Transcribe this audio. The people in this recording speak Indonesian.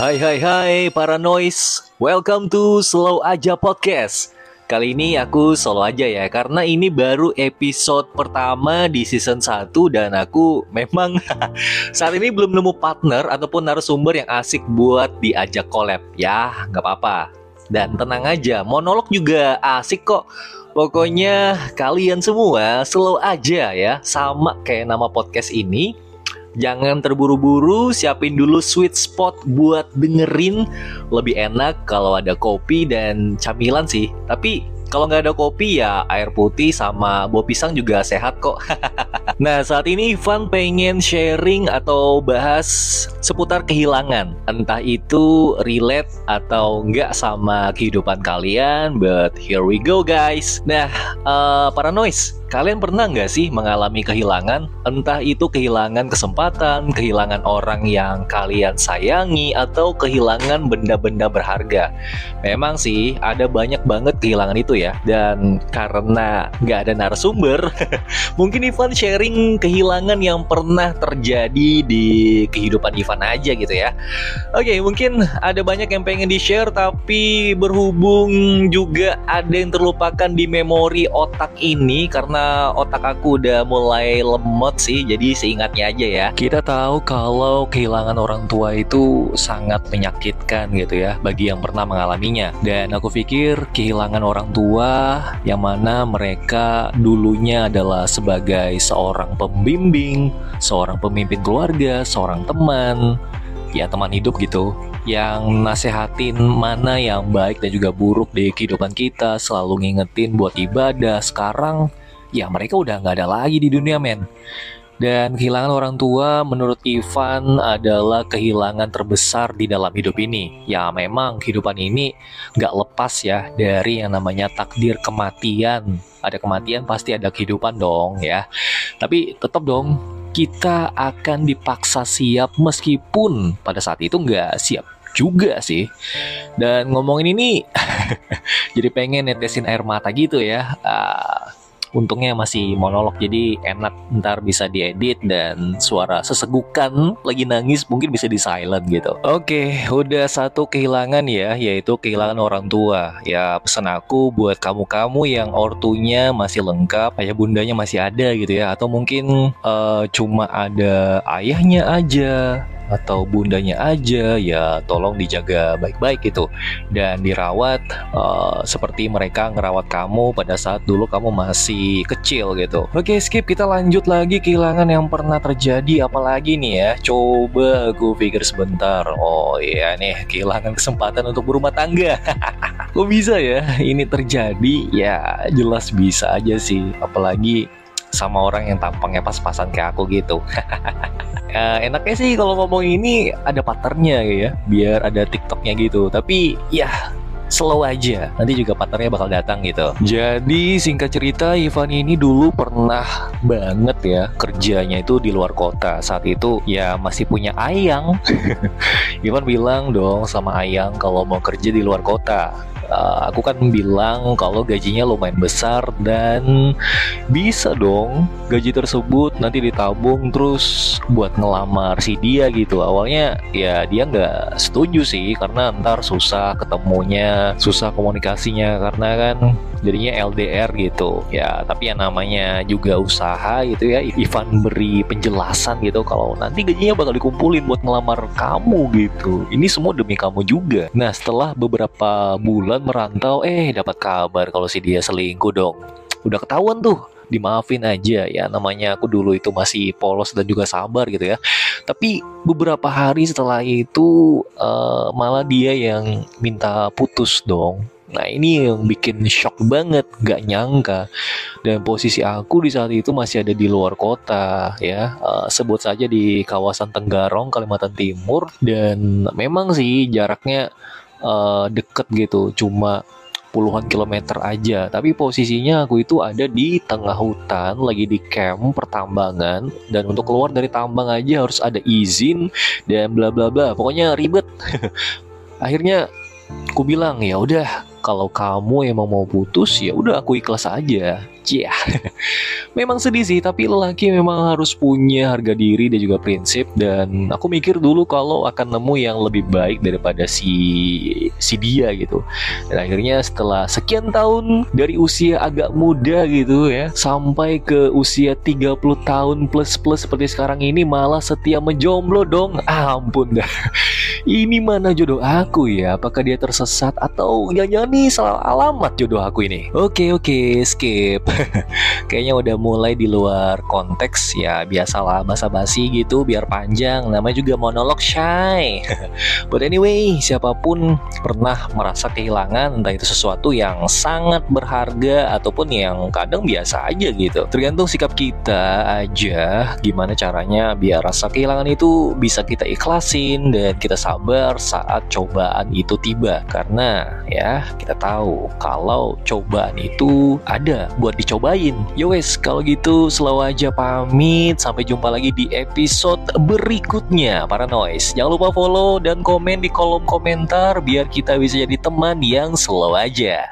Hai hai hai para noise. Welcome to Slow Aja Podcast. Kali ini aku solo aja ya Karena ini baru episode pertama di season 1 Dan aku memang saat ini belum nemu partner Ataupun narasumber yang asik buat diajak collab. Ya nggak apa-apa. Dan tenang aja monolog juga asik kok. Pokoknya kalian semua slow aja ya Sama kayak nama podcast ini Jangan terburu-buru, siapin dulu sweet spot buat dengerin. Lebih enak kalau ada kopi dan camilan sih. Tapi kalau nggak ada kopi ya air putih sama buah pisang juga sehat kok. nah saat ini Ivan pengen sharing atau bahas seputar kehilangan. Entah itu relate atau nggak sama kehidupan kalian. But here we go guys. Nah uh, para noise Kalian pernah nggak sih mengalami kehilangan? Entah itu kehilangan kesempatan, kehilangan orang yang kalian sayangi, atau kehilangan benda-benda berharga. Memang sih ada banyak banget kehilangan itu ya. Dan karena nggak ada narasumber, mungkin Ivan sharing kehilangan yang pernah terjadi di kehidupan Ivan aja gitu ya. Oke, mungkin ada banyak yang pengen di-share, tapi berhubung juga ada yang terlupakan di memori otak ini karena karena otak aku udah mulai lemot sih, jadi seingatnya aja ya. Kita tahu kalau kehilangan orang tua itu sangat menyakitkan gitu ya bagi yang pernah mengalaminya. Dan aku pikir kehilangan orang tua yang mana mereka dulunya adalah sebagai seorang pembimbing, seorang pemimpin keluarga, seorang teman, ya teman hidup gitu yang nasehatin mana yang baik dan juga buruk di kehidupan kita selalu ngingetin buat ibadah sekarang ya mereka udah nggak ada lagi di dunia men. Dan kehilangan orang tua menurut Ivan adalah kehilangan terbesar di dalam hidup ini. Ya memang kehidupan ini nggak lepas ya dari yang namanya takdir kematian. Ada kematian pasti ada kehidupan dong ya. Tapi tetap dong kita akan dipaksa siap meskipun pada saat itu nggak siap juga sih. Dan ngomongin ini jadi pengen netesin air mata gitu ya. Uh, untungnya masih monolog jadi enak. Ntar bisa diedit dan suara sesegukan lagi nangis mungkin bisa di silent gitu. Oke udah satu kehilangan ya yaitu kehilangan orang tua. Ya pesan aku buat kamu-kamu yang ortunya masih lengkap ayah bundanya masih ada gitu ya. Atau mungkin uh, cuma ada ayahnya aja atau bundanya aja ya tolong dijaga baik-baik gitu. Dan dirawat uh, seperti mereka ngerawat kamu pada saat dulu kamu masih kecil gitu. Oke skip. Kita lanjut lagi kehilangan yang pernah terjadi. Apalagi nih ya coba aku pikir sebentar. Oh iya nih kehilangan kesempatan untuk berumah tangga. Kok bisa ya ini terjadi? Ya jelas bisa aja sih. Apalagi sama orang yang tampangnya pas-pasan kayak aku gitu. uh, enaknya sih kalau ngomong ini ada patternnya ya, biar ada TikToknya gitu. Tapi ya slow aja. Nanti juga partnernya bakal datang gitu. Jadi singkat cerita Ivan ini dulu pernah banget ya kerjanya itu di luar kota. Saat itu ya masih punya ayang. Ivan bilang dong sama ayang kalau mau kerja di luar kota uh, aku kan bilang kalau gajinya lumayan besar dan bisa dong gaji tersebut nanti ditabung terus buat ngelamar si dia gitu. Awalnya ya dia nggak setuju sih karena ntar susah ketemunya susah komunikasinya karena kan jadinya LDR gitu. Ya tapi yang namanya juga usaha gitu ya. Ivan beri penjelasan gitu kalau nanti gajinya bakal dikumpulin buat ngelamar kamu gitu. Ini semua demi kamu juga. Nah setelah beberapa bulan merantau. Eh dapat kabar kalau si dia selingkuh dong. Udah ketahuan tuh. Dimaafin aja. Ya namanya aku dulu itu masih polos dan juga sabar gitu ya. Tapi beberapa hari setelah itu uh, malah dia yang minta putus dong. Nah ini yang bikin shock banget, gak nyangka. Dan posisi aku di saat itu masih ada di luar kota, ya. Uh, sebut saja di kawasan Tenggarong, Kalimantan Timur. Dan memang sih jaraknya uh, deket gitu, cuma puluhan kilometer aja. Tapi posisinya aku itu ada di tengah hutan lagi di camp pertambangan dan untuk keluar dari tambang aja harus ada izin dan bla bla bla. Pokoknya ribet. Akhirnya aku bilang ya udah kalau kamu emang mau putus ya udah aku ikhlas aja Cia. memang sedih sih, tapi lelaki memang harus punya harga diri dan juga prinsip dan aku mikir dulu kalau akan nemu yang lebih baik daripada si si dia gitu. Dan akhirnya setelah sekian tahun dari usia agak muda gitu ya sampai ke usia 30 tahun plus plus seperti sekarang ini malah setia menjomblo dong. Ah, ampun dah. Ini mana jodoh aku ya? Apakah dia tersesat atau jangan-jangan nih salah alamat jodoh aku ini? Oke oke skip. Kayaknya udah mulai di luar konteks ya biasalah basa-basi gitu biar panjang. Namanya juga monolog shy. But anyway, siapa pun pernah merasa kehilangan entah itu sesuatu yang sangat berharga ataupun yang kadang biasa aja gitu. Tergantung sikap kita aja gimana caranya biar rasa kehilangan itu bisa kita ikhlasin dan kita sabar saat cobaan itu tiba. Karena ya kita tahu kalau cobaan itu ada buat dicobain. Yowes kalau gitu selalu aja pamit. Sampai jumpa lagi di episode berikutnya. Para noise jangan lupa follow dan komen di kolom komentar biar kita bisa jadi teman yang slow aja